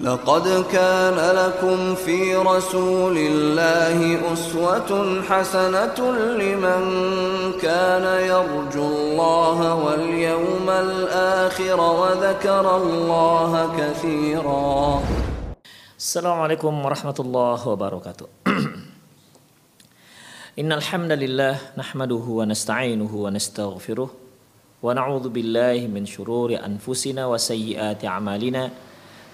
لقد كان لكم في رسول الله أسوة حسنة لمن كان يرجو الله واليوم الآخر وذكر الله كثيرا. السلام عليكم ورحمة الله وبركاته. إن الحمد لله نحمده ونستعينه ونستغفره ونعوذ بالله من شرور أنفسنا وسيئات أعمالنا.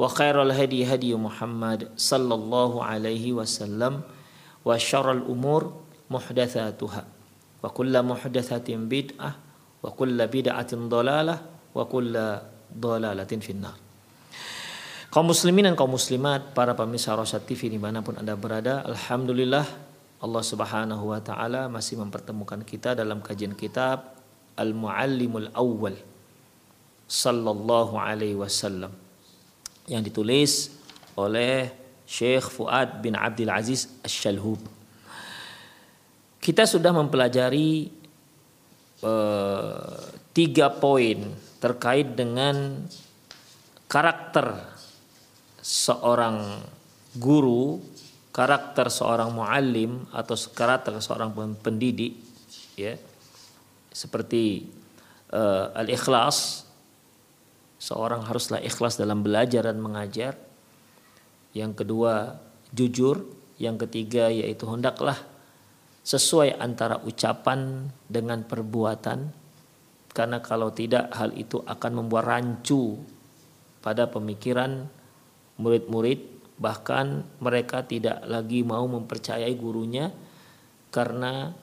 وخير الهدي هدي محمد صلى الله عليه وسلم وشر الأمور محدثاتها وكل محدثة بدعة وكل بدعة ضلالة وكل ضلالة في النار Kaum muslimin dan kaum muslimat, para pemirsa Rosat TV dimanapun anda berada, Alhamdulillah Allah subhanahu wa ta'ala masih mempertemukan kita dalam kajian kitab Al-Muallimul Awwal Sallallahu alaihi wasallam yang ditulis oleh Syekh Fuad bin Abdul Aziz Asy-Shalhub. Kita sudah mempelajari uh, tiga poin terkait dengan karakter seorang guru, karakter seorang muallim atau karakter seorang pendidik ya. Seperti uh, al-ikhlas seorang haruslah ikhlas dalam belajar dan mengajar. Yang kedua, jujur. Yang ketiga yaitu hendaklah sesuai antara ucapan dengan perbuatan. Karena kalau tidak hal itu akan membuat rancu pada pemikiran murid-murid bahkan mereka tidak lagi mau mempercayai gurunya karena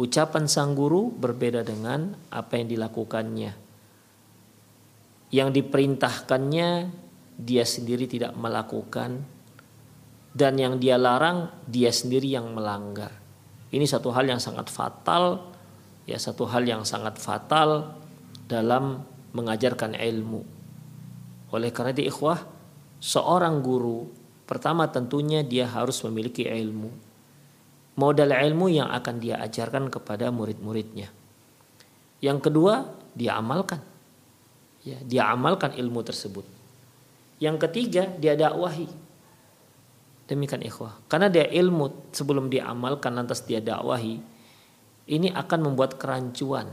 ucapan sang guru berbeda dengan apa yang dilakukannya. Yang diperintahkannya dia sendiri tidak melakukan dan yang dia larang dia sendiri yang melanggar. Ini satu hal yang sangat fatal ya satu hal yang sangat fatal dalam mengajarkan ilmu. Oleh karena itu ikhwah seorang guru pertama tentunya dia harus memiliki ilmu modal ilmu yang akan dia ajarkan kepada murid-muridnya yang kedua dia amalkan ya dia amalkan ilmu tersebut. Yang ketiga dia dakwahi. Demikian ikhwah. Karena dia ilmu sebelum dia amalkan lantas dia dakwahi ini akan membuat kerancuan.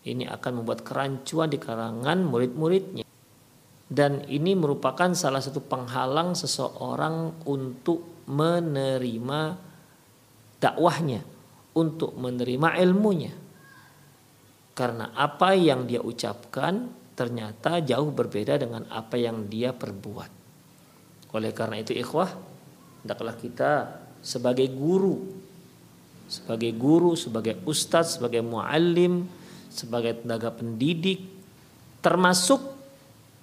Ini akan membuat kerancuan di kalangan murid-muridnya. Dan ini merupakan salah satu penghalang seseorang untuk menerima dakwahnya, untuk menerima ilmunya. Karena apa yang dia ucapkan ternyata jauh berbeda dengan apa yang dia perbuat. Oleh karena itu ikhwah, hendaklah kita sebagai guru, sebagai guru, sebagai ustadz, sebagai muallim, sebagai tenaga pendidik, termasuk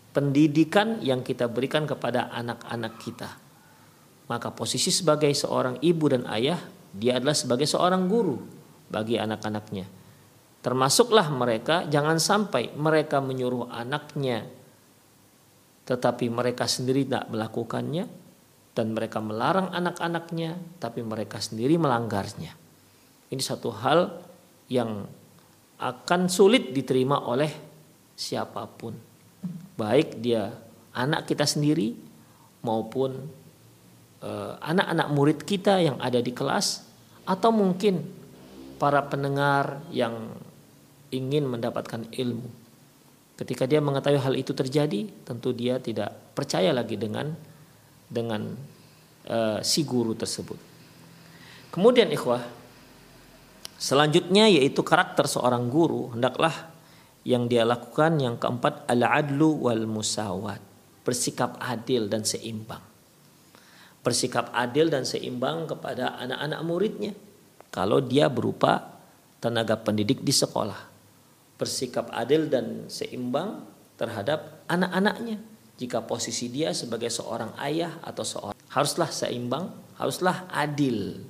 pendidikan yang kita berikan kepada anak-anak kita. Maka posisi sebagai seorang ibu dan ayah, dia adalah sebagai seorang guru bagi anak-anaknya. Termasuklah mereka, jangan sampai mereka menyuruh anaknya, tetapi mereka sendiri tidak melakukannya, dan mereka melarang anak-anaknya, tapi mereka sendiri melanggarnya. Ini satu hal yang akan sulit diterima oleh siapa pun baik dia anak kita sendiri maupun anak-anak uh, murid kita yang ada di kelas atau mungkin para pendengar yang ingin mendapatkan ilmu. Ketika dia mengetahui hal itu terjadi, tentu dia tidak percaya lagi dengan dengan uh, si guru tersebut. Kemudian ikhwah, selanjutnya yaitu karakter seorang guru hendaklah yang dia lakukan yang keempat al-adlu wal musawat, bersikap adil dan seimbang. Bersikap adil dan seimbang kepada anak-anak muridnya kalau dia berupa tenaga pendidik di sekolah. Bersikap adil dan seimbang terhadap anak-anaknya. Jika posisi dia sebagai seorang ayah atau seorang haruslah seimbang, haruslah adil.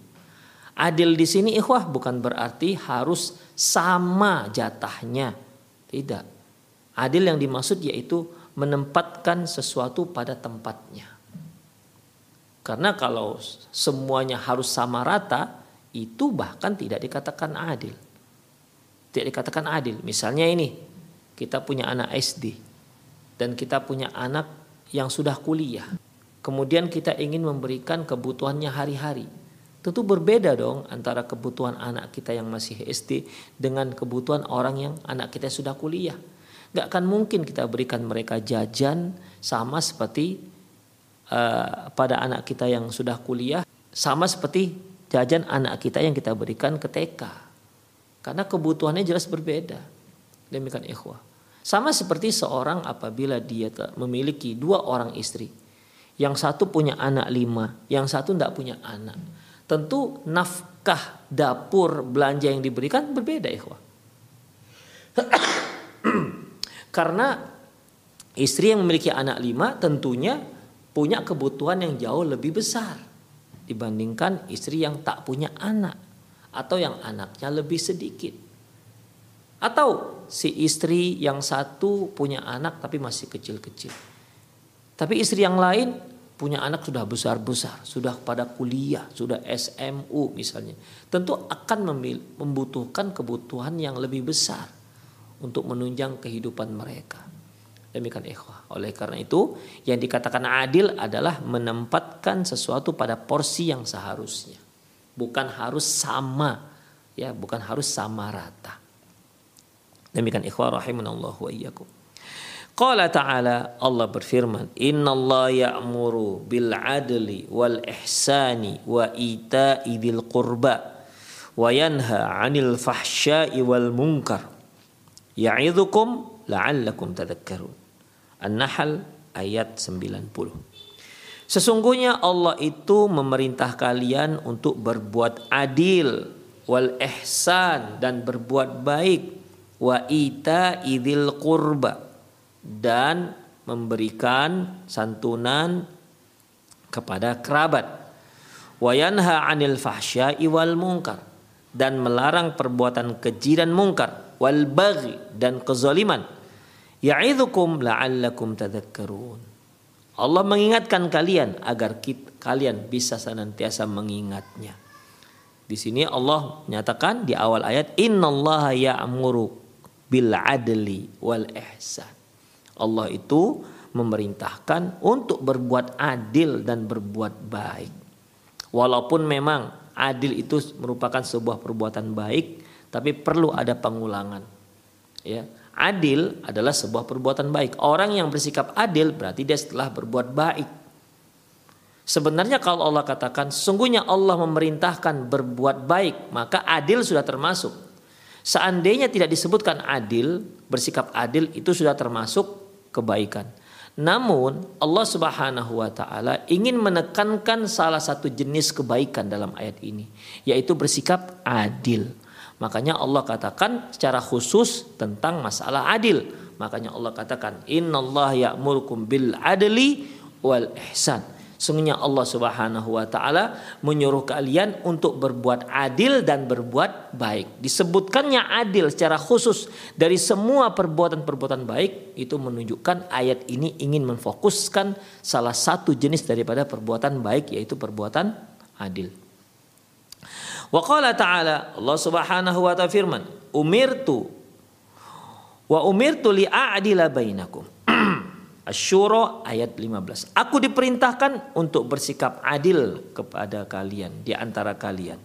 Adil di sini ikhwah bukan berarti harus sama jatahnya. Tidak. Adil yang dimaksud yaitu menempatkan sesuatu pada tempatnya. Karena kalau semuanya harus sama rata, itu bahkan tidak dikatakan adil. Tidak dikatakan adil. Misalnya ini, kita punya anak SD dan kita punya anak yang sudah kuliah. Kemudian kita ingin memberikan kebutuhannya hari-hari Tentu berbeda dong antara kebutuhan anak kita yang masih SD dengan kebutuhan orang yang anak kita sudah kuliah. Gak akan mungkin kita berikan mereka jajan sama seperti uh, pada anak kita yang sudah kuliah, sama seperti jajan anak kita yang kita berikan ke TK. Karena kebutuhannya jelas berbeda. Demikian ikhwah. Sama seperti seorang apabila dia memiliki dua orang istri. Yang satu punya anak lima, yang satu tidak punya anak tentu nafkah dapur belanja yang diberikan berbeda ikhwah. Karena istri yang memiliki anak lima tentunya punya kebutuhan yang jauh lebih besar dibandingkan istri yang tak punya anak atau yang anaknya lebih sedikit. Atau si istri yang satu punya anak tapi masih kecil-kecil. Tapi istri yang lain punya anak sudah besar-besar, sudah pada kuliah, sudah SMU misalnya, tentu akan membutuhkan kebutuhan yang lebih besar untuk menunjang kehidupan mereka. Demikian ikhwah. Oleh karena itu, yang dikatakan adil adalah menempatkan sesuatu pada porsi yang seharusnya. Bukan harus sama, ya, bukan harus sama rata. Demikian ikhwah rahimanallahu wa iyyakum. Qala ta'ala Allah berfirman Inna Allah ya'muru bil adli wal ihsani wa ita'i dzil qurba wa yanha 'anil fahsya'i wal munkar ya'idzukum la'allakum tadhakkarun An-Nahl ayat 90 Sesungguhnya Allah itu memerintah kalian untuk berbuat adil wal ihsan dan berbuat baik wa ita'i dzil qurba dan memberikan santunan kepada kerabat. Wayanha 'anil fahsya'i wal munkar dan melarang perbuatan keji dan mungkar wal baghi dan kezaliman. Ya'idzukum la'allakum tadhakkarun. Allah mengingatkan kalian agar kita, kalian bisa senantiasa mengingatnya. Di sini Allah menyatakan di awal ayat innallaha ya'muru bil adli wal ihsan. Allah itu memerintahkan untuk berbuat adil dan berbuat baik. Walaupun memang adil itu merupakan sebuah perbuatan baik, tapi perlu ada pengulangan. Ya, adil adalah sebuah perbuatan baik. Orang yang bersikap adil berarti dia setelah berbuat baik. Sebenarnya kalau Allah katakan sungguhnya Allah memerintahkan berbuat baik, maka adil sudah termasuk. Seandainya tidak disebutkan adil, bersikap adil itu sudah termasuk kebaikan. Namun Allah Subhanahu wa taala ingin menekankan salah satu jenis kebaikan dalam ayat ini, yaitu bersikap adil. Makanya Allah katakan secara khusus tentang masalah adil. Makanya Allah katakan innallaha ya'murukum bil adli wal ihsan. Sungguhnya Allah Subhanahu wa taala menyuruh kalian untuk berbuat adil dan berbuat baik. Disebutkannya adil secara khusus dari semua perbuatan-perbuatan baik itu menunjukkan ayat ini ingin memfokuskan salah satu jenis daripada perbuatan baik yaitu perbuatan adil. Wa qala ta'ala Allah Subhanahu wa ta'ala firman, "Umirtu wa umirtu li a'dila bainakum." Asyura ayat 15. Aku diperintahkan untuk bersikap adil kepada kalian di antara kalian.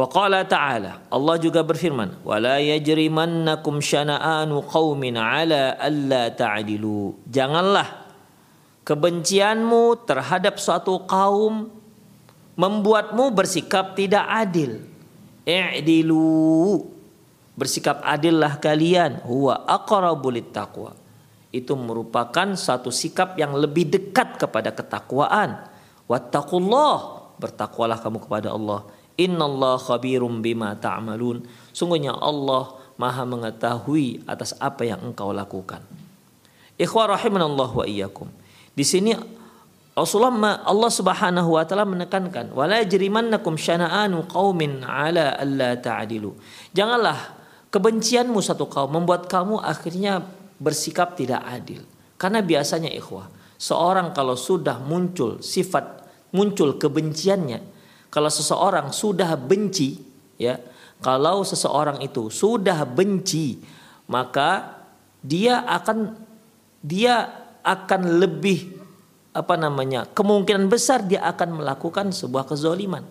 Wa qala ta'ala Allah juga berfirman wala yajrimannakum syana'anu qaumin ala alla ta'dilu janganlah kebencianmu terhadap suatu kaum membuatmu bersikap tidak adil. I'dilu. Bersikap adillah kalian. Huwa aqrabu taqwa. Itu merupakan satu sikap yang lebih dekat kepada ketakwaan. Wattaqullah. Bertakwalah kamu kepada Allah. Innallah khabirum bima ta'malun. Sungguhnya Allah maha mengetahui atas apa yang engkau lakukan. Ikhwah rahimanallah wa iyyakum. Di sini Rasulullah Allah Subhanahu wa taala menekankan wala jrimannakum syana'anu qaumin ala alla ta'dilu. Janganlah kebencianmu satu kaum membuat kamu akhirnya bersikap tidak adil. Karena biasanya ikhwah, seorang kalau sudah muncul sifat muncul kebenciannya, kalau seseorang sudah benci ya, kalau seseorang itu sudah benci, maka dia akan dia akan lebih apa namanya kemungkinan besar dia akan melakukan sebuah kezoliman.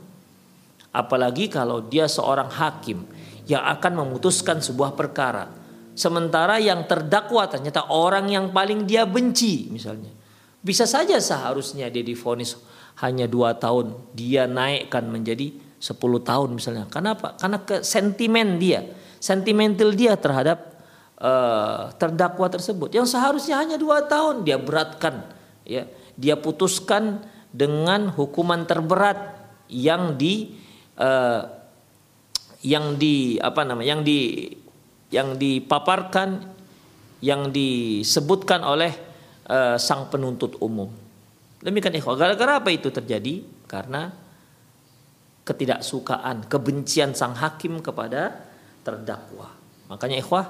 Apalagi kalau dia seorang hakim yang akan memutuskan sebuah perkara. Sementara yang terdakwa ternyata orang yang paling dia benci misalnya. Bisa saja seharusnya dia difonis hanya dua tahun dia naikkan menjadi 10 tahun misalnya. Kenapa karena ke sentimen dia sentimental dia terhadap uh, terdakwa tersebut. Yang seharusnya hanya dua tahun dia beratkan ya dia putuskan dengan hukuman terberat yang di uh, yang di apa namanya yang di yang dipaparkan yang disebutkan oleh uh, sang penuntut umum. Demikian ikhwah. Gara-gara apa itu terjadi? Karena ketidaksukaan, kebencian sang hakim kepada terdakwa. Makanya ikhwah,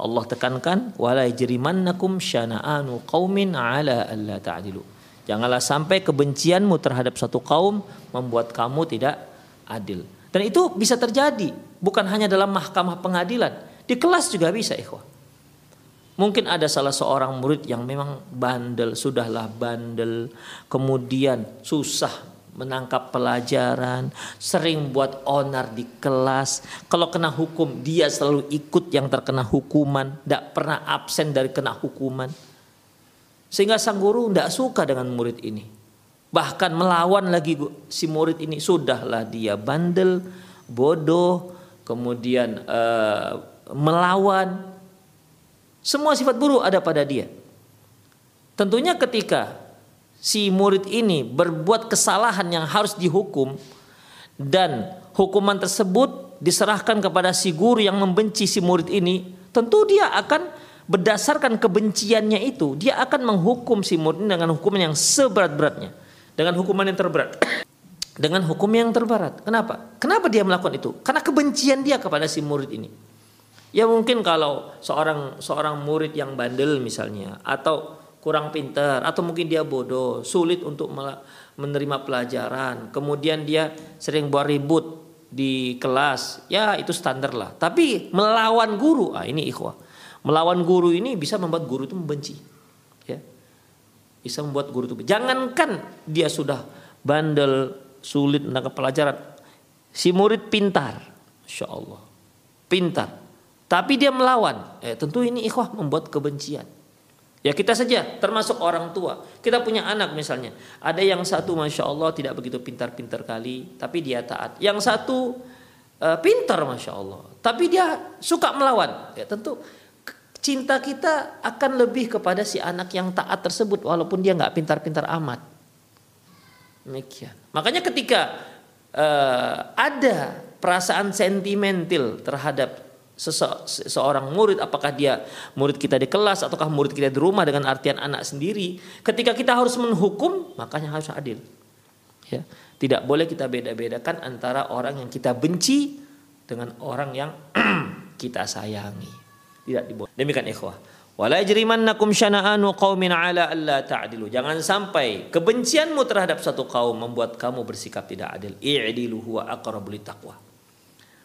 Allah tekankan wala yajrimannakum syana'anu qaumin ala alla ta'dilu. Janganlah sampai kebencianmu terhadap satu kaum membuat kamu tidak adil. Dan itu bisa terjadi bukan hanya dalam mahkamah pengadilan, di kelas juga bisa, ikhwah. Mungkin ada salah seorang murid yang memang bandel, sudahlah bandel, kemudian susah menangkap pelajaran, sering buat onar di kelas. Kalau kena hukum, dia selalu ikut yang terkena hukuman, tidak pernah absen dari kena hukuman. Sehingga sang guru tidak suka dengan murid ini. Bahkan melawan lagi si murid ini. Sudahlah dia bandel, bodoh, kemudian uh, melawan. Semua sifat buruk ada pada dia. Tentunya ketika si murid ini berbuat kesalahan yang harus dihukum dan hukuman tersebut diserahkan kepada si guru yang membenci si murid ini, tentu dia akan berdasarkan kebenciannya itu dia akan menghukum si murid dengan hukuman yang seberat-beratnya. Dengan hukuman yang terberat. Dengan hukum yang terberat. Kenapa? Kenapa dia melakukan itu? Karena kebencian dia kepada si murid ini. Ya mungkin kalau seorang seorang murid yang bandel misalnya atau kurang pintar atau mungkin dia bodoh sulit untuk menerima pelajaran kemudian dia sering buat ribut di kelas ya itu standar lah. Tapi melawan guru ah ini ikhwah Melawan guru ini bisa membuat guru itu membenci. Ya. Bisa membuat guru itu jangankan dia sudah bandel, sulit menangkap pelajaran. Si murid pintar. Masya Allah. Pintar. Tapi dia melawan. Eh, tentu ini ikhwah membuat kebencian. Ya kita saja termasuk orang tua. Kita punya anak misalnya. Ada yang satu Masya Allah tidak begitu pintar-pintar kali. Tapi dia taat. Yang satu uh, pintar Masya Allah. Tapi dia suka melawan. Ya tentu cinta kita akan lebih kepada si anak yang taat tersebut walaupun dia nggak pintar-pintar amat. Demikian. Makanya ketika uh, ada perasaan sentimental terhadap sese seorang murid apakah dia murid kita di kelas ataukah murid kita di rumah dengan artian anak sendiri ketika kita harus menghukum makanya harus adil ya tidak boleh kita beda-bedakan antara orang yang kita benci dengan orang yang kita sayangi tidak diboleh. Demikian ikhwah. Wala yajrimannakum syana'anu qaumin ala alla ta'dilu. Jangan sampai kebencianmu terhadap satu kaum membuat kamu bersikap tidak adil. I'dilu huwa aqrabu taqwa.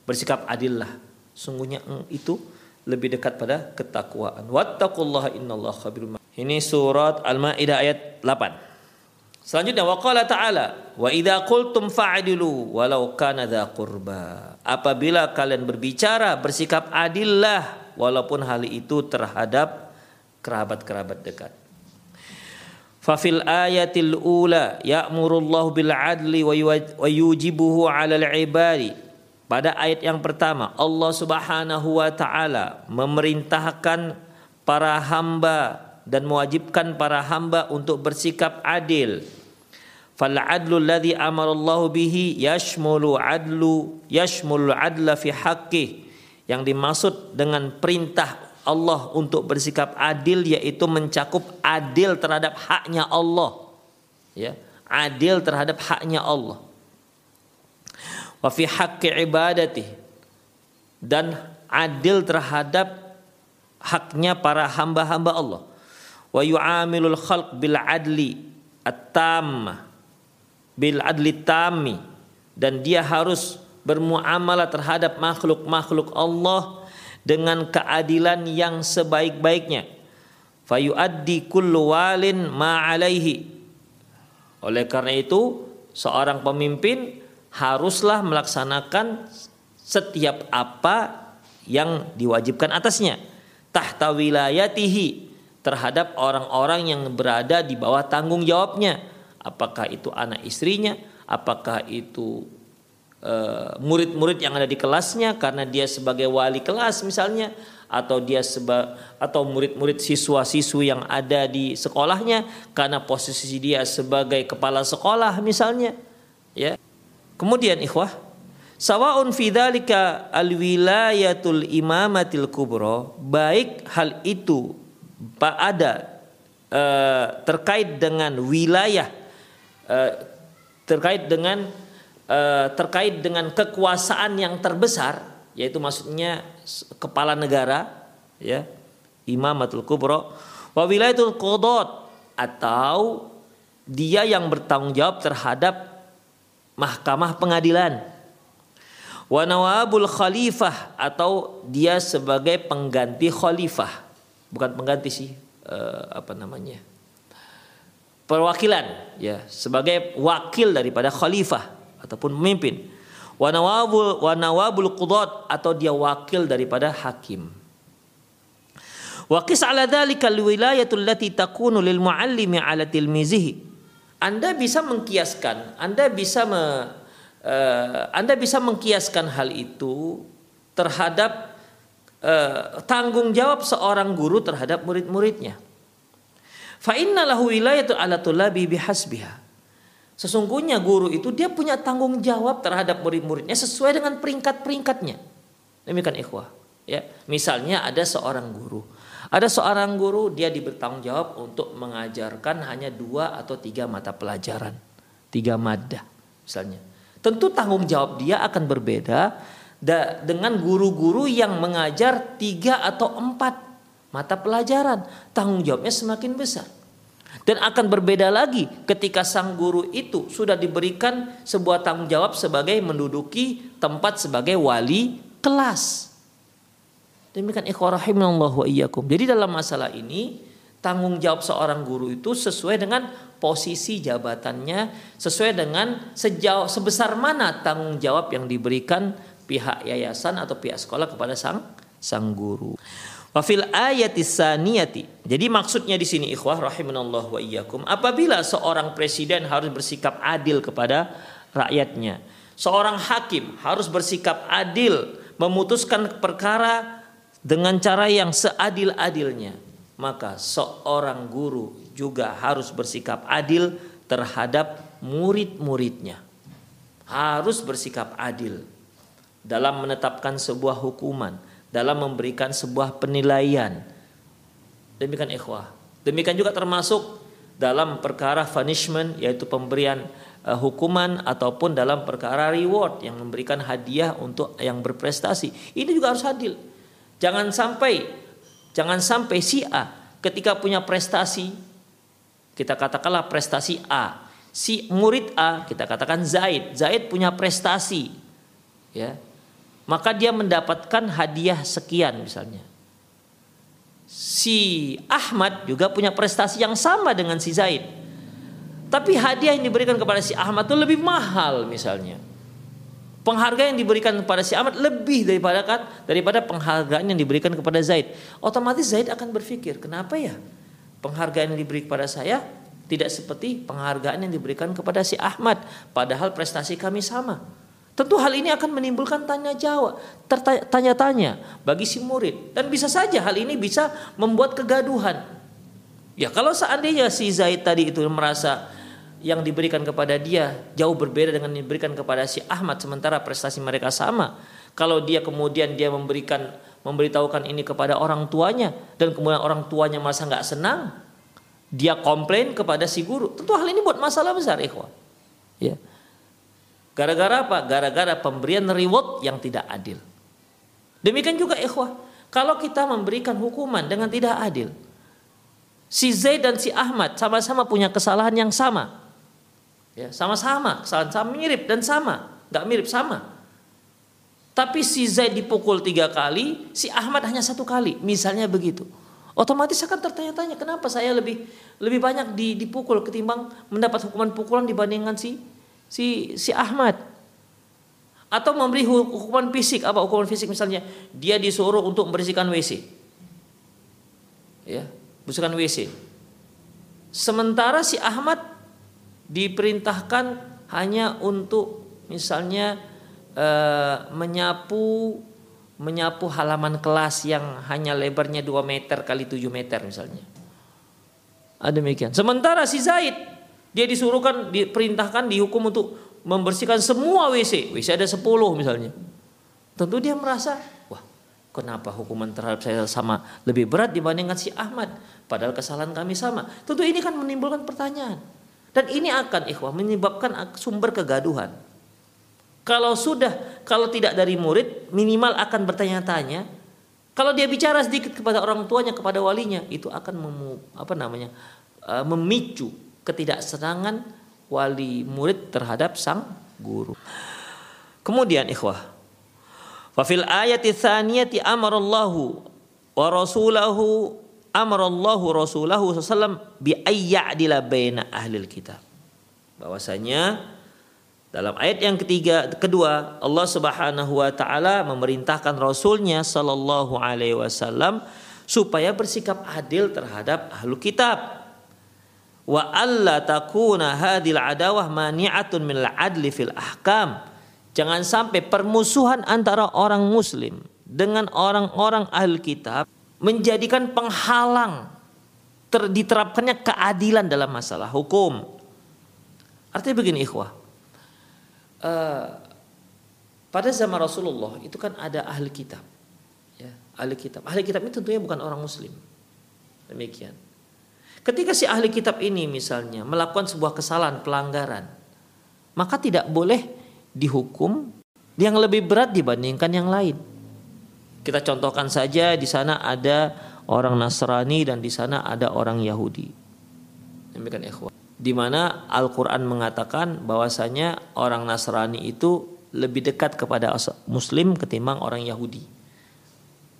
Bersikap adillah. Sungguhnya itu lebih dekat pada ketakwaan. Wattaqullaha innallaha khabirum. Ini surat Al-Maidah ayat 8. Selanjutnya waqala ta'ala wa idza qultum fa'dilu walau kana dza qurba. Apabila kalian berbicara bersikap adillah walaupun hal itu terhadap kerabat-kerabat dekat. Fafil ayatil ula ya'murullahu bil adli wa yujibuhu 'alal ibadi. Pada ayat yang pertama Allah Subhanahu wa taala memerintahkan para hamba dan mewajibkan para hamba untuk bersikap adil. Fal adlu alladhi amarallahu bihi yashmulu adlu yashmulu adla fi haqqih. Yang dimaksud dengan perintah Allah untuk bersikap adil yaitu mencakup adil terhadap haknya Allah. Ya, adil terhadap haknya Allah. Wa fi haqqi ibadati dan adil terhadap haknya para hamba-hamba Allah. Wa yu'amilul khalq bil adli at-tam bil adli tammi dan dia harus bermuamalah terhadap makhluk-makhluk Allah dengan keadilan yang sebaik-baiknya. Fayuaddi kullu walin ma alaihi. Oleh karena itu, seorang pemimpin haruslah melaksanakan setiap apa yang diwajibkan atasnya tahta wilayatihi terhadap orang-orang yang berada di bawah tanggung jawabnya apakah itu anak istrinya apakah itu murid-murid yang ada di kelasnya karena dia sebagai wali kelas misalnya atau dia seba atau murid-murid siswa-siswi yang ada di sekolahnya karena posisi dia sebagai kepala sekolah misalnya ya. Kemudian ikhwah sawaun fi dzalika alwilayatul imamatil kubro baik hal itu ada uh, terkait dengan wilayah uh, terkait dengan Eh, terkait dengan kekuasaan yang terbesar yaitu maksudnya kepala negara ya imamatul kubro wa wilayatul qudot atau dia yang bertanggung jawab terhadap mahkamah pengadilan. Wa nawabul khalifah atau dia sebagai pengganti khalifah. Bukan pengganti sih uh, apa namanya perwakilan ya sebagai wakil daripada khalifah ataupun pemimpin. Wa nawabul wa nawabul qudat atau dia wakil daripada hakim. Wa qis ala dzalika alwilayatu allati takunu lil muallimi ala tilmizihi. Anda bisa mengkiaskan, Anda bisa me, uh, Anda bisa mengkiaskan hal itu terhadap uh, tanggung jawab seorang guru terhadap murid-muridnya. Fa inna wilayatu ala tulabi bihasbiha. Sesungguhnya guru itu dia punya tanggung jawab terhadap murid-muridnya sesuai dengan peringkat-peringkatnya. Demikian ikhwah. Ya, misalnya ada seorang guru. Ada seorang guru dia diberi tanggung jawab untuk mengajarkan hanya dua atau tiga mata pelajaran, tiga madah misalnya. Tentu tanggung jawab dia akan berbeda dengan guru-guru yang mengajar tiga atau empat mata pelajaran. Tanggung jawabnya semakin besar. Dan akan berbeda lagi ketika sang guru itu sudah diberikan sebuah tanggung jawab sebagai menduduki tempat sebagai wali kelas. Demikian ikhwah rahimallahu wa iyyakum. Jadi dalam masalah ini tanggung jawab seorang guru itu sesuai dengan posisi jabatannya, sesuai dengan sejauh sebesar mana tanggung jawab yang diberikan pihak yayasan atau pihak sekolah kepada sang sang guru. Wafil ayatis saniyati. Jadi maksudnya di sini ikhwah rahimanallah wa iyyakum. Apabila seorang presiden harus bersikap adil kepada rakyatnya. Seorang hakim harus bersikap adil memutuskan perkara dengan cara yang seadil-adilnya. Maka seorang guru juga harus bersikap adil terhadap murid-muridnya. Harus bersikap adil dalam menetapkan sebuah hukuman dalam memberikan sebuah penilaian. Demikian ikhwah. Demikian juga termasuk dalam perkara punishment yaitu pemberian uh, hukuman ataupun dalam perkara reward yang memberikan hadiah untuk yang berprestasi. Ini juga harus adil. Jangan sampai jangan sampai si A ketika punya prestasi kita katakanlah prestasi A. Si murid A kita katakan Zaid. Zaid punya prestasi. Ya, maka dia mendapatkan hadiah sekian misalnya. Si Ahmad juga punya prestasi yang sama dengan si Zaid. Tapi hadiah yang diberikan kepada si Ahmad itu lebih mahal misalnya. Penghargaan yang diberikan kepada si Ahmad lebih daripada kan daripada penghargaan yang diberikan kepada Zaid. Otomatis Zaid akan berpikir, kenapa ya penghargaan yang diberi kepada saya Tidak seperti penghargaan yang diberikan kepada si Ahmad, padahal prestasi kami sama. Tentu hal ini akan menimbulkan tanya jawab, tanya-tanya bagi si murid dan bisa saja hal ini bisa membuat kegaduhan. Ya kalau seandainya si Zaid tadi itu merasa yang diberikan kepada dia jauh berbeda dengan yang diberikan kepada si Ahmad sementara prestasi mereka sama. Kalau dia kemudian dia memberikan memberitahukan ini kepada orang tuanya dan kemudian orang tuanya masa nggak senang, dia komplain kepada si guru. Tentu hal ini buat masalah besar, ikhwah. Ya. Gara-gara apa? Gara-gara pemberian reward yang tidak adil. Demikian juga ikhwah, kalau kita memberikan hukuman dengan tidak adil, si Zaid dan si Ahmad sama-sama punya kesalahan yang sama. Ya, sama-sama, kesalahan sama mirip dan sama, nggak mirip sama. Tapi si Zaid dipukul tiga kali, si Ahmad hanya satu kali, misalnya begitu. Otomatis akan tertanya-tanya kenapa saya lebih lebih banyak dipukul ketimbang mendapat hukuman pukulan dibandingkan si si si Ahmad. Atau memberi hukuman fisik apa hukuman fisik misalnya dia disuruh untuk membersihkan WC ya bersihkan WC sementara si Ahmad diperintahkan hanya untuk misalnya eh, menyapu menyapu halaman kelas yang hanya lebarnya 2 meter kali 7 meter misalnya. Ada demikian. Sementara si Zaid dia disuruhkan, diperintahkan, dihukum untuk membersihkan semua WC. WC ada 10 misalnya. Tentu dia merasa, wah kenapa hukuman terhadap saya sama lebih berat dibandingkan si Ahmad. Padahal kesalahan kami sama. Tentu ini kan menimbulkan pertanyaan. Dan ini akan ikhwah menyebabkan sumber kegaduhan. Kalau sudah, kalau tidak dari murid, minimal akan bertanya-tanya. Kalau dia bicara sedikit kepada orang tuanya, kepada walinya, itu akan memu, apa namanya, eh, memicu ketidaksenangan wali murid terhadap sang guru. Kemudian ikhwah. Wa fil ayati tsaniyati amarallahu wa rasulahu amarallahu rasulahu sallam bi ayyadila baina ahlil kitab. Bahwasanya dalam ayat yang ketiga kedua Allah Subhanahu wa taala memerintahkan rasulnya sallallahu alaihi wasallam supaya bersikap adil terhadap ahlu kitab wa alla takuna hadil adawah mani'atun min adli fil ahkam. Jangan sampai permusuhan antara orang muslim dengan orang-orang ahli kitab menjadikan penghalang ter, diterapkannya keadilan dalam masalah hukum. Artinya begini ikhwah. Uh, pada zaman Rasulullah itu kan ada ahli kitab. Ya, ahli kitab. Ahli kitab ini tentunya bukan orang muslim. Demikian. Ketika si ahli kitab ini misalnya melakukan sebuah kesalahan, pelanggaran, maka tidak boleh dihukum yang lebih berat dibandingkan yang lain. Kita contohkan saja di sana ada orang Nasrani dan di sana ada orang Yahudi. Demikian ikhwan. Di mana Al-Qur'an mengatakan bahwasanya orang Nasrani itu lebih dekat kepada muslim ketimbang orang Yahudi.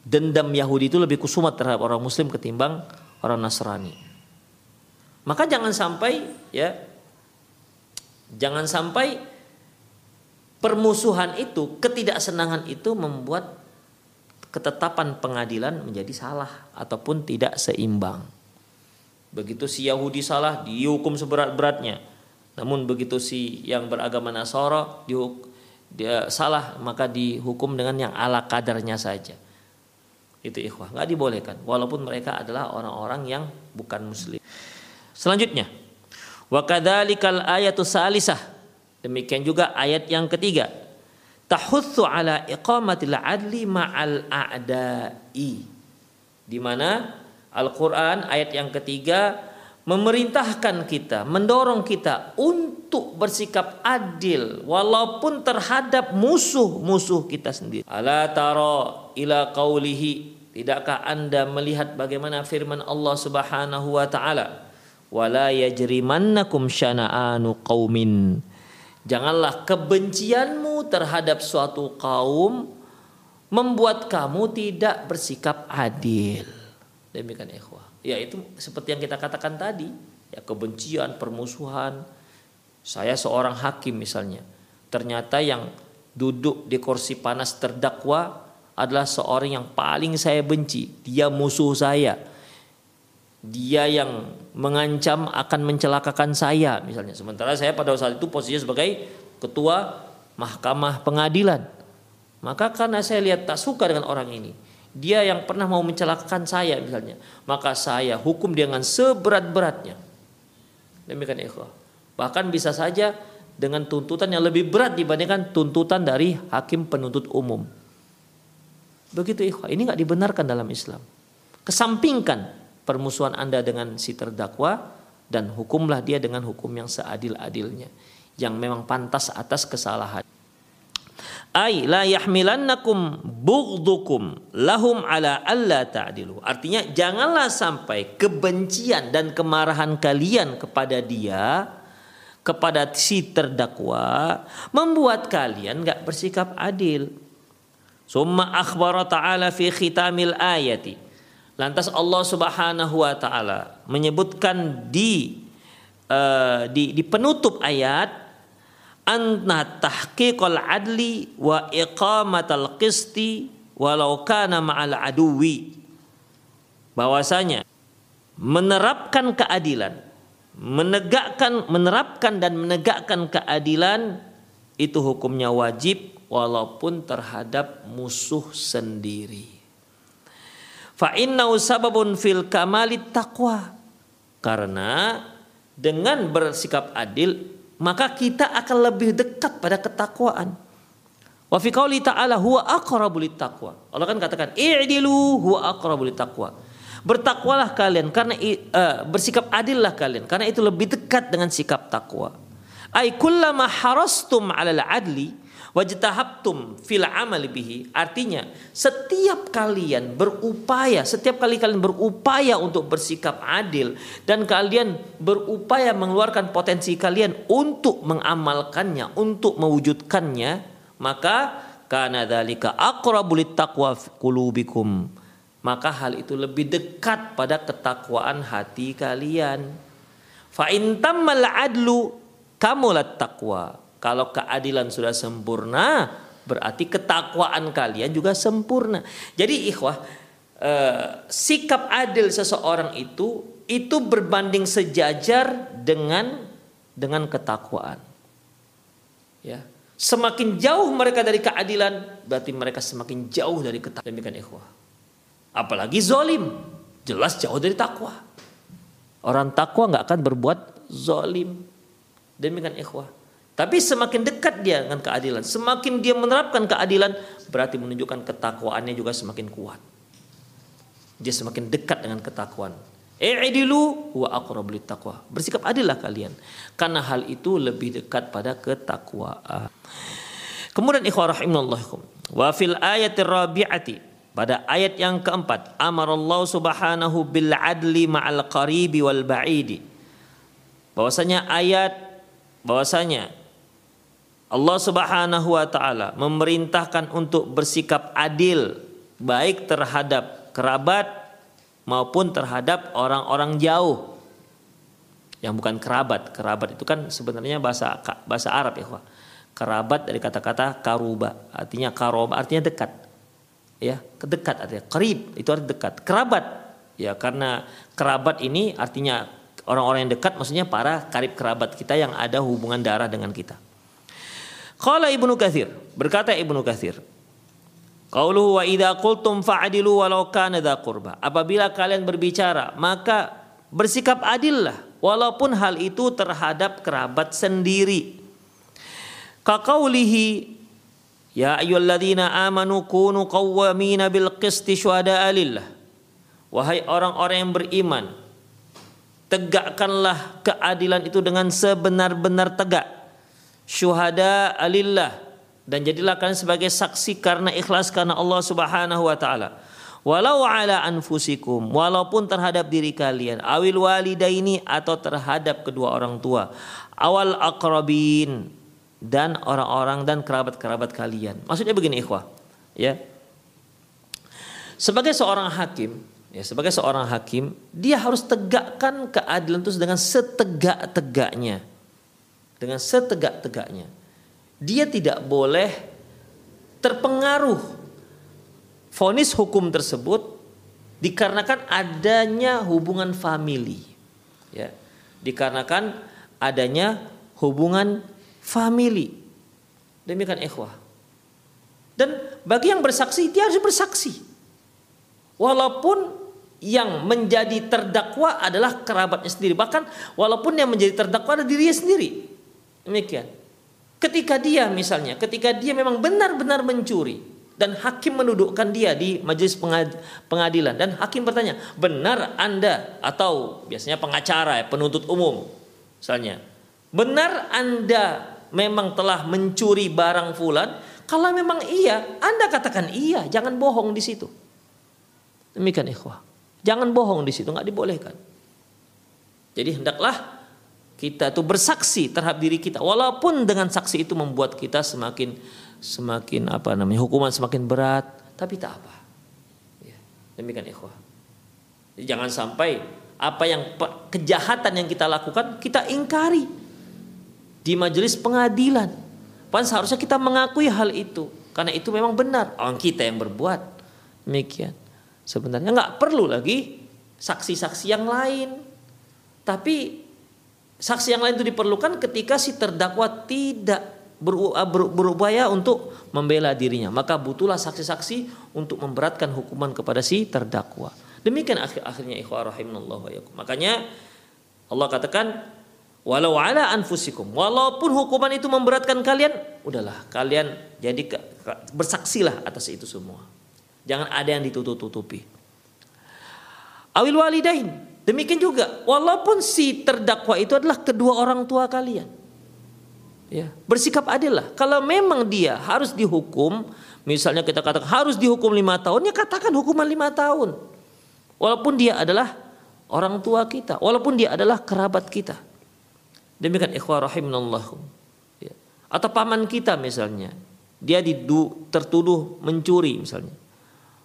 Dendam Yahudi itu lebih kusumat terhadap orang muslim ketimbang orang Nasrani. Maka jangan sampai ya jangan sampai permusuhan itu, ketidaksenangan itu membuat ketetapan pengadilan menjadi salah ataupun tidak seimbang. Begitu si Yahudi salah dihukum seberat-beratnya. Namun begitu si yang beragama Nasara dihukum, dia salah maka dihukum dengan yang ala kadarnya saja. Itu ikhwah, nggak dibolehkan walaupun mereka adalah orang-orang yang bukan muslim. Selanjutnya, wa kadzalikal ayatu salisah. Demikian juga ayat yang ketiga. Tahutsu ala iqamatil adli ma'al a'da'i. Di mana Al-Qur'an ayat yang ketiga memerintahkan kita, mendorong kita untuk bersikap adil walaupun terhadap musuh-musuh kita sendiri. Ala tara ila qaulihi Tidakkah Anda melihat bagaimana firman Allah Subhanahu wa taala? Wala yajrimannakum syana'anu qaumin. Janganlah kebencianmu terhadap suatu kaum membuat kamu tidak bersikap adil. Demikian ikhwah. Ya itu seperti yang kita katakan tadi. Ya kebencian permusuhan. Saya seorang hakim misalnya. Ternyata yang duduk di kursi panas terdakwa adalah seorang yang paling saya benci. Dia musuh saya dia yang mengancam akan mencelakakan saya misalnya. Sementara saya pada saat itu posisinya sebagai ketua mahkamah pengadilan. Maka karena saya lihat tak suka dengan orang ini dia yang pernah mau mencelakakan saya misalnya. Maka saya hukum dengan seberat-beratnya. Demikian ikhwah. Bahkan bisa saja dengan tuntutan yang lebih berat dibandingkan tuntutan dari hakim penuntut umum. Begitu ikhwah. Ini nggak dibenarkan dalam Islam. Kesampingkan permusuhan Anda dengan si terdakwa dan hukumlah dia dengan hukum yang seadil-adilnya yang memang pantas atas kesalahan. Ai la yahmilannakum bughdukum lahum ala alla ta'dilu. Artinya janganlah sampai kebencian dan kemarahan kalian kepada dia kepada si terdakwa membuat kalian enggak bersikap adil. Summa akhbara ta'ala fi khitamil ayati Lantas Allah Subhanahu wa taala menyebutkan di uh, di di penutup ayat anna tahqiqal adli wa iqamatal qisti walau kana ma'al aduwi. Bahwasanya menerapkan keadilan menegakkan menerapkan dan menegakkan keadilan itu hukumnya wajib walaupun terhadap musuh sendiri Fa innahu sababun fil kamali taqwa. Karena dengan bersikap adil maka kita akan lebih dekat pada ketakwaan. Wa fi qauli ta'ala huwa aqrabu taqwa. Allah kan katakan i'dilu huwa aqrabu taqwa. Bertakwalah kalian karena uh, bersikap adillah kalian karena itu lebih dekat dengan sikap takwa. Ai kullama harastum 'alal adli wajtahabtum fil amali bihi. Artinya setiap kalian berupaya setiap kali kalian berupaya untuk bersikap adil dan kalian berupaya mengeluarkan potensi kalian untuk mengamalkannya untuk mewujudkannya maka karena dalika aqrabul taqwa qulubikum. Maka hal itu lebih dekat pada ketakwaan hati kalian. Fa in tammal adlu kamulat taqwa kalau keadilan sudah sempurna, berarti ketakwaan kalian juga sempurna. Jadi ikhwah, eh, sikap adil seseorang itu itu berbanding sejajar dengan dengan ketakwaan. Ya. Semakin jauh mereka dari keadilan, berarti mereka semakin jauh dari ketakwaan. Demikian ikhwah. Apalagi zolim, jelas jauh dari takwa. Orang takwa nggak akan berbuat zolim. Demikian ikhwah. Tapi semakin dekat dia dengan keadilan, semakin dia menerapkan keadilan, berarti menunjukkan ketakwaannya juga semakin kuat. Dia semakin dekat dengan ketakwaan. I'dilu wa aqrabul taqwa. Bersikap adillah kalian karena hal itu lebih dekat pada ketakwaan. Kemudian ikhwah rahimahullahikum. Wa fil ayatir rabi'ati pada ayat yang keempat, amarallahu subhanahu bil adli ma'al qaribi wal ba'idi. Bahwasanya ayat bahwasanya Allah Subhanahu wa taala memerintahkan untuk bersikap adil baik terhadap kerabat maupun terhadap orang-orang jauh yang bukan kerabat. Kerabat itu kan sebenarnya bahasa bahasa Arab ya, Kerabat dari kata-kata karuba, artinya karoba artinya dekat. Ya, kedekat artinya karib itu artinya dekat. Kerabat ya karena kerabat ini artinya orang-orang yang dekat maksudnya para karib kerabat kita yang ada hubungan darah dengan kita. Qala Ibnu Katsir, berkata Ibnu Katsir, Qauluhu wa idza qultum fa'dilu walau kana dha qurba. Apabila kalian berbicara, maka bersikap adillah walaupun hal itu terhadap kerabat sendiri. Kaqaulihi Ya ayyuhalladzina amanu kunu qawwamina bil qisti syuhada'a lillah. Wahai orang-orang yang beriman, tegakkanlah keadilan itu dengan sebenar-benar tegak syuhada alillah dan jadilah kalian sebagai saksi karena ikhlas karena Allah Subhanahu wa taala. Walau ala anfusikum, walaupun terhadap diri kalian, awil walidaini atau terhadap kedua orang tua, awal akrabin dan orang-orang dan kerabat-kerabat kalian. Maksudnya begini ikhwah, ya. Sebagai seorang hakim, ya sebagai seorang hakim, dia harus tegakkan keadilan itu dengan setegak-tegaknya dengan setegak-tegaknya. Dia tidak boleh terpengaruh vonis hukum tersebut dikarenakan adanya hubungan famili. Ya. Dikarenakan adanya hubungan famili. Demikian ikhwah. Dan bagi yang bersaksi dia harus bersaksi. Walaupun yang menjadi terdakwa adalah kerabatnya sendiri. Bahkan walaupun yang menjadi terdakwa adalah dirinya sendiri. Demikian. Ketika dia misalnya, ketika dia memang benar-benar mencuri dan hakim menudukkan dia di majelis pengadilan dan hakim bertanya, "Benar Anda atau biasanya pengacara ya, penuntut umum misalnya, benar Anda memang telah mencuri barang fulan?" Kalau memang iya, Anda katakan iya, jangan bohong di situ. Demikian ikhwah. Jangan bohong di situ, nggak dibolehkan. Jadi hendaklah kita itu bersaksi terhadap diri kita. Walaupun dengan saksi itu membuat kita semakin semakin apa namanya hukuman semakin berat tapi tak apa. Ya, demikian ikhwah. Jangan sampai apa yang kejahatan yang kita lakukan kita ingkari di majelis pengadilan. Pan seharusnya kita mengakui hal itu. Karena itu memang benar. Orang kita yang berbuat. Demikian. Sebenarnya nggak perlu lagi saksi-saksi yang lain. Tapi Saksi yang lain itu diperlukan ketika si terdakwa tidak uh, berupaya untuk membela dirinya. Maka butuhlah saksi-saksi untuk memberatkan hukuman kepada si terdakwa. Demikian akhir akhirnya ikhwah rahimanallahu Makanya Allah katakan walau ala anfusikum walaupun hukuman itu memberatkan kalian udahlah kalian jadi bersaksilah atas itu semua jangan ada yang ditutup-tutupi awil walidain Demikian juga, walaupun si terdakwa itu adalah kedua orang tua kalian. Ya, bersikap adil lah. Kalau memang dia harus dihukum, misalnya kita katakan harus dihukum lima tahun, ya katakan hukuman lima tahun. Walaupun dia adalah orang tua kita, walaupun dia adalah kerabat kita. Demikian ikhwah rahimanallahu. Ya. Atau paman kita misalnya, dia didu, tertuduh mencuri misalnya.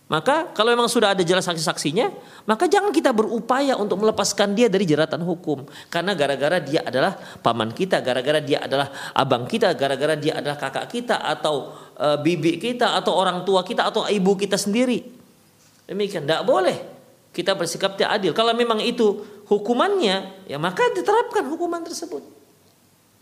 Maka kalau memang sudah ada jelas saksi-saksinya, maka jangan kita berupaya untuk melepaskan dia dari jeratan hukum. Karena gara-gara dia adalah paman kita, gara-gara dia adalah abang kita, gara-gara dia adalah kakak kita atau e, bibi kita atau orang tua kita atau ibu kita sendiri. Demikian, tidak boleh kita bersikap tidak adil. Kalau memang itu hukumannya, ya maka diterapkan hukuman tersebut.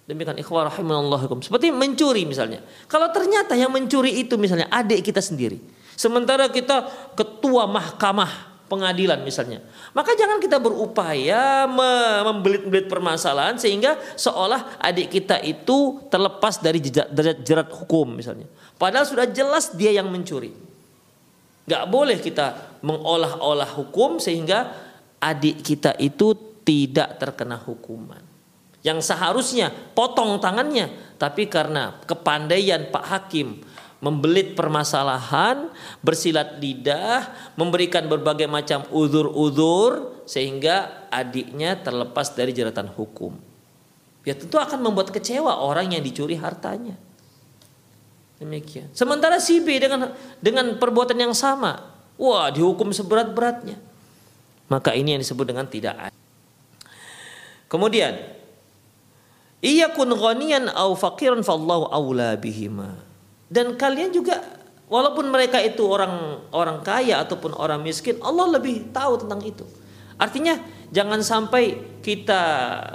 Demikian ikhwah Seperti mencuri misalnya. Kalau ternyata yang mencuri itu misalnya adik kita sendiri Sementara kita ketua mahkamah pengadilan misalnya. Maka jangan kita berupaya membelit-belit permasalahan sehingga seolah adik kita itu terlepas dari jerat, hukum misalnya. Padahal sudah jelas dia yang mencuri. Gak boleh kita mengolah-olah hukum sehingga adik kita itu tidak terkena hukuman. Yang seharusnya potong tangannya, tapi karena kepandaian Pak Hakim membelit permasalahan, bersilat lidah, memberikan berbagai macam uzur-uzur sehingga adiknya terlepas dari jeratan hukum. Ya tentu akan membuat kecewa orang yang dicuri hartanya. Demikian. Sementara si B dengan dengan perbuatan yang sama, wah dihukum seberat-beratnya. Maka ini yang disebut dengan tidak adil. Kemudian, iya kun ghaniyan au faqiran fallahu aula bihima dan kalian juga walaupun mereka itu orang orang kaya ataupun orang miskin, Allah lebih tahu tentang itu. Artinya jangan sampai kita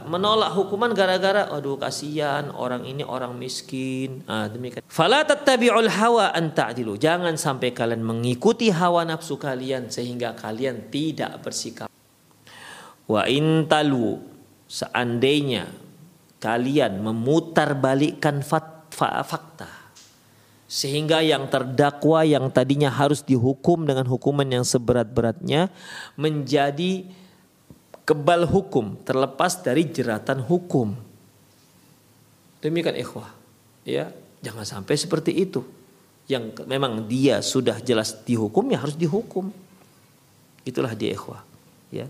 menolak hukuman gara-gara aduh kasihan orang ini orang miskin. Ah demikian. Fala tattabi'ul hawa an ta'dilu. Jangan sampai kalian mengikuti hawa nafsu kalian sehingga kalian tidak bersikap. Wa intalu seandainya kalian memutarbalikkan fakta sehingga yang terdakwa yang tadinya harus dihukum dengan hukuman yang seberat-beratnya menjadi kebal hukum terlepas dari jeratan hukum. Demikian ikhwah. Ya, jangan sampai seperti itu. Yang memang dia sudah jelas dihukum ya harus dihukum. Itulah dia ikhwah. Ya.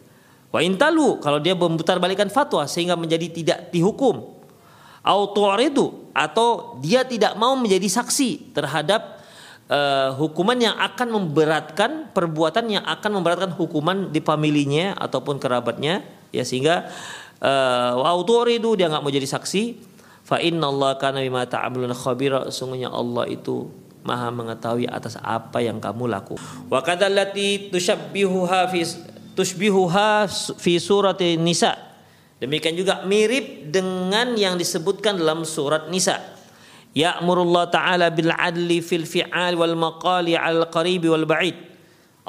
Wa intalu kalau dia memutar balikan fatwa sehingga menjadi tidak dihukum itu atau dia tidak mau menjadi saksi terhadap uh, hukuman yang akan memberatkan perbuatan yang akan memberatkan hukuman di familinya ataupun kerabatnya ya sehingga uh, itu dia nggak mau jadi saksi fa inna Allah kana bima ta'maluna khabira sungguhnya Allah itu maha mengetahui atas apa yang kamu lakukan. Wa kadzallati tushabbihuha fi tushbihuha fi surat Nisa. Demikian juga mirip dengan yang disebutkan dalam surat Nisa. Ya'murullah ta'ala bil adli fil fi'al wal maqali al qaribi wal ba'id.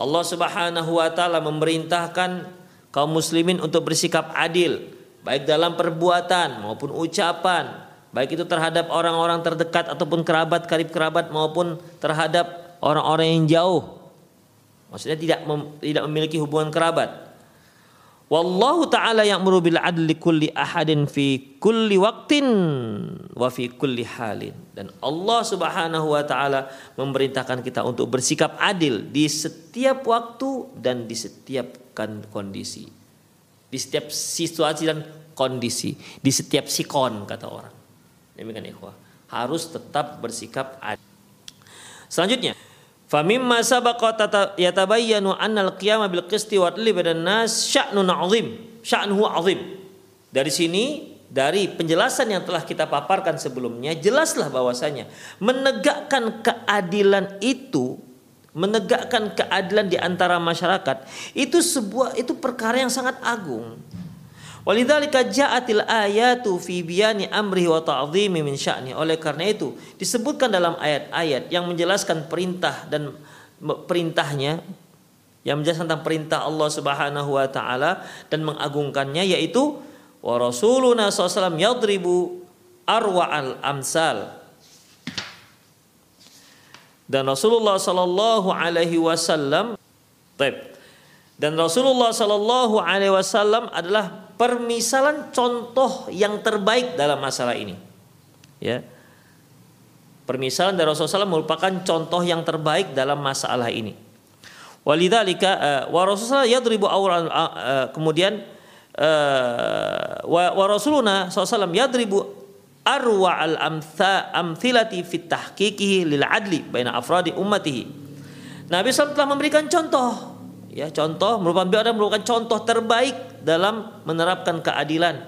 Allah Subhanahu wa taala memerintahkan kaum muslimin untuk bersikap adil baik dalam perbuatan maupun ucapan baik itu terhadap orang-orang terdekat ataupun kerabat karib kerabat maupun terhadap orang-orang yang jauh maksudnya tidak mem, tidak memiliki hubungan kerabat Wallahu ta'ala ya'muru bil adli kulli ahadin fi kulli waqtin wa fi kulli halin. Dan Allah Subhanahu wa taala memerintahkan kita untuk bersikap adil di setiap waktu dan di setiap kondisi. Di setiap situasi dan kondisi, di setiap sikon kata orang. Demikian ikhwah. Harus tetap bersikap adil. Selanjutnya, famimma sabaqa yatabayyanu anna al-qiyama bil qisti wa badan nas sya'nun 'azim. Sya'nuhu 'azim. Dari sini dari penjelasan yang telah kita paparkan sebelumnya jelaslah bahwasanya menegakkan keadilan itu menegakkan keadilan di antara masyarakat itu sebuah itu perkara yang sangat agung Walidzalika ja'atil ayatu fi biyani amrihi wa ta'dhimi min sya'ni. Oleh karena itu disebutkan dalam ayat-ayat yang menjelaskan perintah dan perintahnya yang menjelaskan tentang perintah Allah Subhanahu wa taala dan mengagungkannya yaitu wa rasuluna sallallahu yadribu arwa al amsal dan Rasulullah sallallahu alaihi wasallam dan Rasulullah sallallahu alaihi wasallam adalah permisalan contoh yang terbaik dalam masalah ini. Ya. Permisalan dari Rasulullah SAW merupakan contoh yang terbaik dalam masalah ini. Walidzalika uh, wa Rasulullah yadribu awran uh, kemudian uh, wa, wa Rasuluna SAW yadribu arwa al amtha amthilati fit tahqiqihi lil adli baina afradi ummatihi. Nabi SAW telah memberikan contoh ya contoh merupakan beliau merupakan contoh terbaik dalam menerapkan keadilan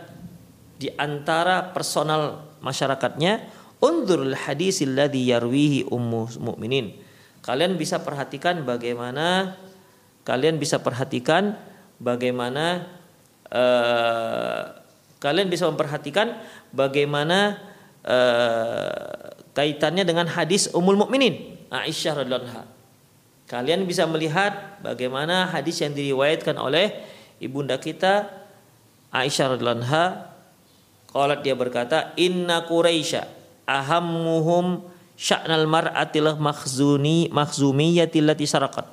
di antara personal masyarakatnya. Unzurul hadis alladhi yarwihi ummu mukminin kalian bisa perhatikan bagaimana kalian bisa perhatikan bagaimana uh, kalian bisa memperhatikan bagaimana uh, kaitannya dengan hadis Ummul Mukminin Aisyah radhiyallahu anha Kalian bisa melihat bagaimana hadis yang diriwayatkan oleh ibunda kita Aisyah radhiyallahu anha. Qalat dia berkata inna quraisya ahammuhum sya'nal mar'atil makhzuni makhzumiyyati allati saraqat.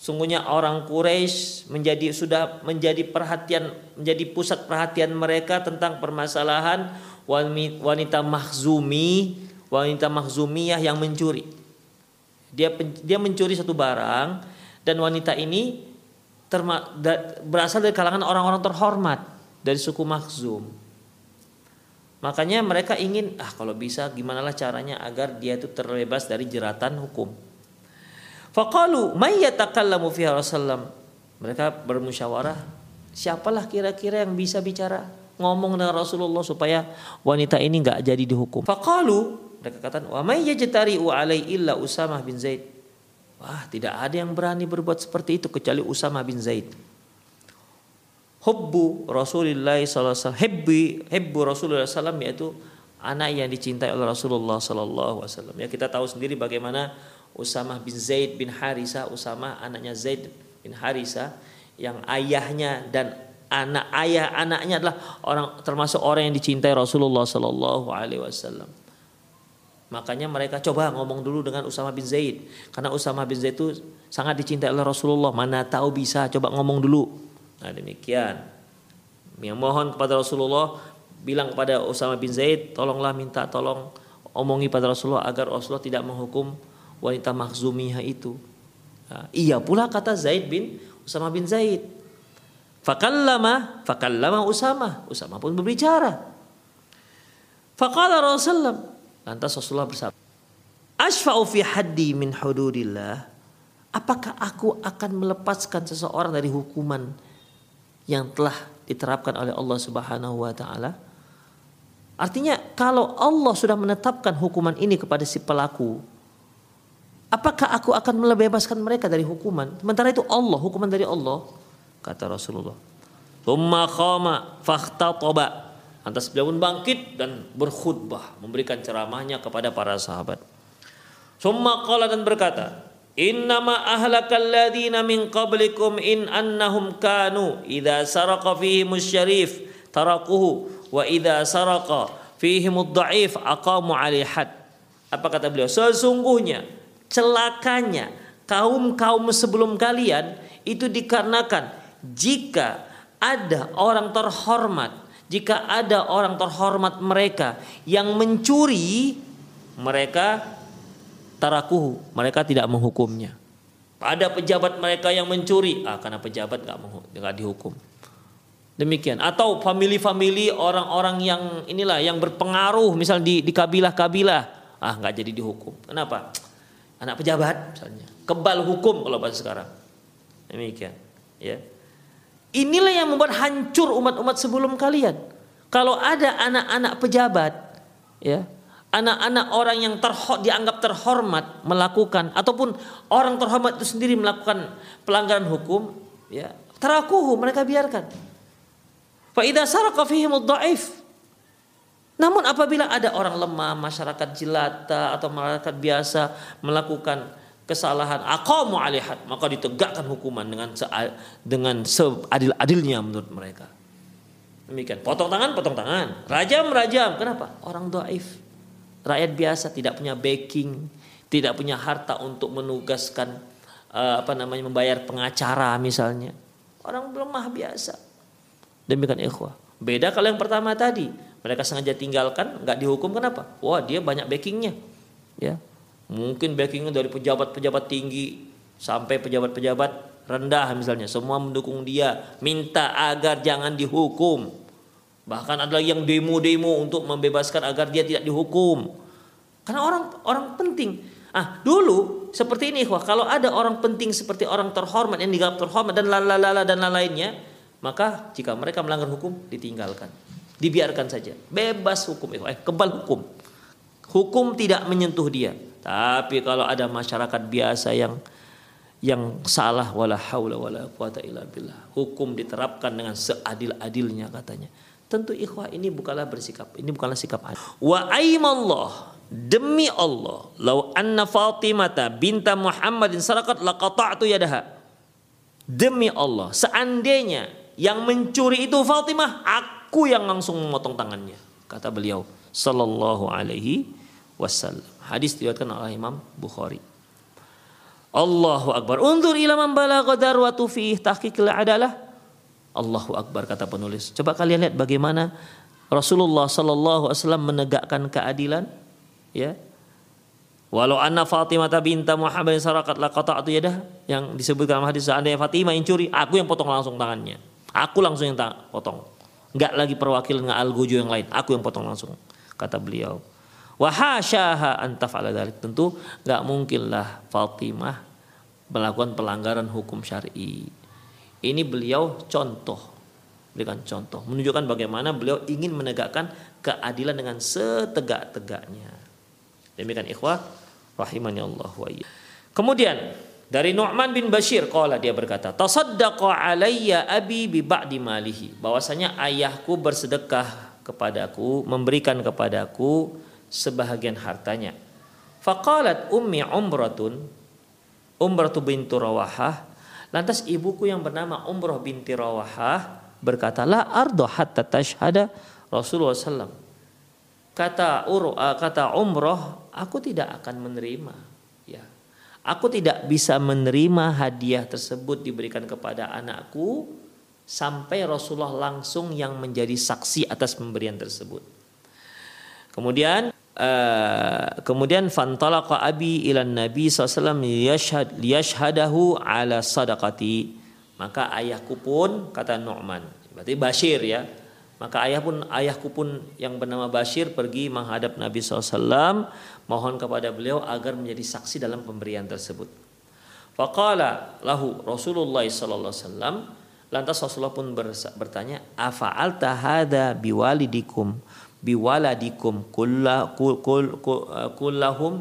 Sungguhnya orang Quraisy menjadi sudah menjadi perhatian menjadi pusat perhatian mereka tentang permasalahan wanita mahzumi wanita mahzumiyah yang mencuri dia dia mencuri satu barang dan wanita ini terma, da, berasal dari kalangan orang-orang terhormat dari suku Makhzum. Makanya mereka ingin ah kalau bisa gimana lah caranya agar dia itu terbebas dari jeratan hukum. Faqalu may yatakallamu fi Rasulullah. Mereka bermusyawarah, siapalah kira-kira yang bisa bicara ngomong dengan Rasulullah supaya wanita ini nggak jadi dihukum. Faqalu mereka katakan, "Wa may yajtari'u alai illa Usamah bin Zaid." Wah, tidak ada yang berani berbuat seperti itu kecuali Usamah bin Zaid. Hubbu Rasulullah sallallahu alaihi wasallam, Rasulullah sallallahu yaitu anak yang dicintai oleh Rasulullah sallallahu alaihi wasallam. Ya kita tahu sendiri bagaimana Usamah bin Zaid bin Harisa, Usamah anaknya Zaid bin Harisa yang ayahnya dan anak ayah anaknya adalah orang termasuk orang yang dicintai Rasulullah sallallahu alaihi wasallam. Makanya mereka coba ngomong dulu dengan Usama bin Zaid. Karena Usama bin Zaid itu sangat dicintai oleh Rasulullah. Mana tahu bisa coba ngomong dulu. Nah demikian. Yang mohon kepada Rasulullah bilang kepada Usama bin Zaid, tolonglah minta tolong omongi pada Rasulullah agar Rasulullah tidak menghukum wanita makhzumiyah itu. Nah, iya pula kata Zaid bin Usama bin Zaid. Fakallama, fakallama Usama. Usama pun berbicara. Faqala Rasulullah Lantas Rasulullah bersabda, "Asfa'u fi haddi min hududillah." Apakah aku akan melepaskan seseorang dari hukuman yang telah diterapkan oleh Allah Subhanahu wa taala? Artinya kalau Allah sudah menetapkan hukuman ini kepada si pelaku, apakah aku akan membebaskan mereka dari hukuman? Sementara itu Allah, hukuman dari Allah, kata Rasulullah. Tumma khama fakhtataba. Lantas beliau pun bangkit dan berkhutbah, memberikan ceramahnya kepada para sahabat. Summa qala dan berkata, Innama ahlakal ladina min qablikum in annahum kanu idza saraqa fihim syarif tarakuhu wa idza saraqa fihim dhaif aqamu alaihi had. Apa kata beliau? Sesungguhnya celakanya kaum-kaum sebelum kalian itu dikarenakan jika ada orang terhormat, jika ada orang terhormat mereka yang mencuri, mereka tarakuhu, mereka tidak menghukumnya. Ada pejabat mereka yang mencuri, ah karena pejabat nggak nggak dihukum. Demikian. Atau family-family orang-orang yang inilah yang berpengaruh, misal di di kabilah-kabilah, ah nggak jadi dihukum. Kenapa? anak pejabat misalnya. Kebal hukum kalau bahasa sekarang. Demikian, ya. Inilah yang membuat hancur umat-umat sebelum kalian. Kalau ada anak-anak pejabat, ya, anak-anak orang yang terho, dianggap terhormat melakukan ataupun orang terhormat itu sendiri melakukan pelanggaran hukum, ya, terakuhu mereka biarkan. Fa idza fihim namun apabila ada orang lemah, masyarakat jelata atau masyarakat biasa melakukan kesalahan aqamu alihat maka ditegakkan hukuman dengan dengan seadil-adilnya menurut mereka. Demikian. Potong tangan, potong tangan. Rajam, rajam. Kenapa? Orang doaif. Rakyat biasa tidak punya backing, tidak punya harta untuk menugaskan uh, apa namanya membayar pengacara misalnya. Orang lemah biasa. Demikian ikhwah. Beda kalau yang pertama tadi mereka sengaja tinggalkan nggak dihukum kenapa wah dia banyak backingnya ya mungkin backingnya dari pejabat-pejabat tinggi sampai pejabat-pejabat rendah misalnya. Semua mendukung dia minta agar jangan dihukum. Bahkan ada lagi yang demo-demo untuk membebaskan agar dia tidak dihukum. Karena orang orang penting. Ah dulu seperti ini wah kalau ada orang penting seperti orang terhormat yang dianggap terhormat dan lalala dan lain-lainnya maka jika mereka melanggar hukum ditinggalkan. Dibiarkan saja. Bebas hukum eh kebal hukum. Hukum tidak menyentuh dia tapi kalau ada masyarakat biasa yang yang salah wala haula wala quwata illa billah. Hukum diterapkan dengan seadil-adilnya katanya. Tentu ikhwah ini bukanlah bersikap ini bukanlah sikap adil. Wa aimallah demi Allah lau anna Fatimata binta Muhammadin sarakat laqata'tu yadaha. Demi Allah seandainya yang mencuri itu Fatimah aku yang langsung memotong tangannya kata beliau sallallahu alaihi wasallam hadis diriwayatkan oleh Imam Bukhari Allahu akbar undur ila man balagha darwatu fi tahqiqil adalah Allahu akbar kata penulis coba kalian lihat bagaimana Rasulullah sallallahu alaihi wasallam menegakkan keadilan ya Walau anna Fatimah binta Muhammad sarakat laqata'tu yadah yang disebutkan dalam hadis seandainya Fatimah yang curi, aku yang potong langsung tangannya. Aku langsung yang potong. Enggak lagi perwakilan dengan algojo yang lain. Aku yang potong langsung. Kata beliau. Wahasyaha antafala dalik. Tentu enggak mungkinlah Fatimah melakukan pelanggaran hukum syar'i. Ini beliau contoh. Berikan contoh. Menunjukkan bagaimana beliau ingin menegakkan keadilan dengan setegak-tegaknya. Demikian ikhwah. Rahimani Allah wa iya. Kemudian dari Nu'man bin Bashir qala dia berkata, "Tasaddaqa alayya abi bi ba'di malihi." Bahwasanya ayahku bersedekah kepadaku, memberikan kepadaku sebahagian hartanya. Faqalat ummi umratun Umratu bintu Rawahah Lantas ibuku yang bernama Umrah binti Rawahah berkata, "La ardo hatta tashhada Rasulullah SAW." Kata Ur, kata Umrah, aku tidak akan menerima Aku tidak bisa menerima hadiah tersebut diberikan kepada anakku sampai Rasulullah langsung yang menjadi saksi atas pemberian tersebut. Kemudian uh, kemudian fantalaqa abi ila nabi SAW liyashhad liyashhadahu ala sadaqati. Maka ayahku pun kata Nu'man, berarti Bashir ya, maka ayah pun ayahku pun yang bernama Bashir pergi menghadap Nabi SAW mohon kepada beliau agar menjadi saksi dalam pemberian tersebut. Faqala lahu Rasulullah sallallahu alaihi wasallam lantas Rasulullah pun bertanya afa'alta hadza biwalidikum biwaladikum kullahum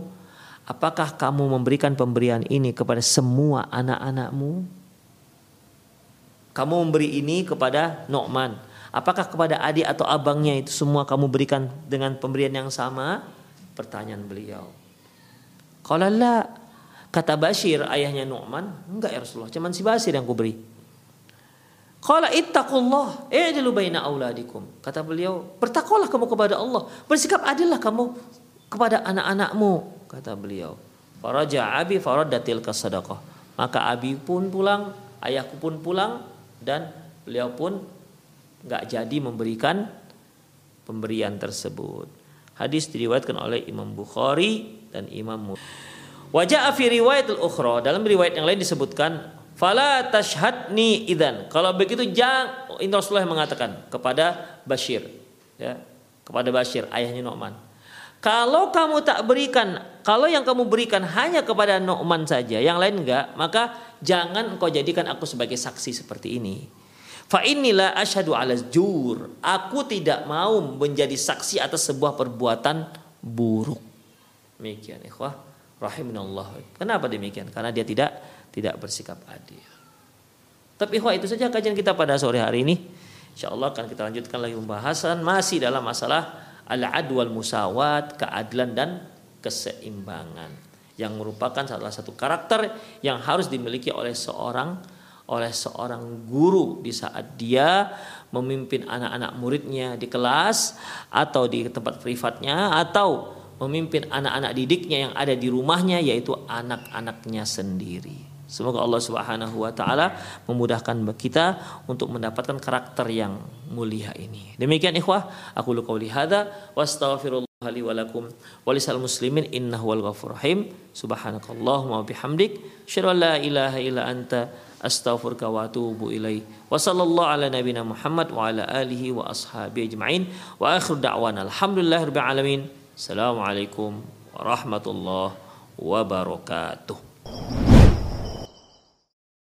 apakah kamu memberikan pemberian ini kepada semua anak-anakmu? Kamu memberi ini kepada Nu'man. Apakah kepada adik atau abangnya itu semua kamu berikan dengan pemberian yang sama? Pertanyaan beliau. Kalau la, kata Bashir ayahnya Nu'man, enggak ya Rasulullah, cuman si Bashir yang kuberi. Qala ittaqullah i'dilu baina auladikum. Kata beliau, bertakwalah kamu kepada Allah, bersikap adillah kamu kepada anak-anakmu, kata beliau. Faraja abi faradatil kasadaqah. Maka abi pun pulang, ayahku pun pulang dan beliau pun nggak jadi memberikan pemberian tersebut. Hadis diriwayatkan oleh Imam Bukhari dan Imam Muslim. Wajah fi riwayat al-ukhra dalam riwayat yang lain disebutkan Fala tashhadni idan. Kalau begitu jangan ini Rasulullah mengatakan kepada Bashir ya, kepada Bashir ayahnya Nu'man. Kalau kamu tak berikan, kalau yang kamu berikan hanya kepada Nu'man saja, yang lain enggak, maka jangan engkau jadikan aku sebagai saksi seperti ini. Fa inilah asyhadu ala jur. Aku tidak mau menjadi saksi atas sebuah perbuatan buruk. Demikian ikhwah rahimanallah. Kenapa demikian? Karena dia tidak tidak bersikap adil. Tapi wah itu saja kajian kita pada sore hari ini. Insya Allah akan kita lanjutkan lagi pembahasan masih dalam masalah al-adwal musawat, keadilan dan keseimbangan yang merupakan salah satu karakter yang harus dimiliki oleh seorang oleh seorang guru di saat dia memimpin anak-anak muridnya di kelas atau di tempat privatnya atau memimpin anak-anak didiknya yang ada di rumahnya yaitu anak-anaknya sendiri. Semoga Allah Subhanahu wa taala memudahkan kita untuk mendapatkan karakter yang mulia ini. Demikian ikhwah, aku lu qauli hadza wa astaghfirullah li wa lakum wa lisal muslimin innahu wal ghafur rahim. Subhanakallahumma wa bihamdik, asyhadu an la ilaha illa anta astaghfiruka wa atubu ilaik. Wa sallallahu ala nabiyyina Muhammad wa ala alihi wa ashabihi ajma'in. Wa akhir da'wana alhamdulillahirabbil alamin. Assalamualaikum warahmatullahi wabarakatuh.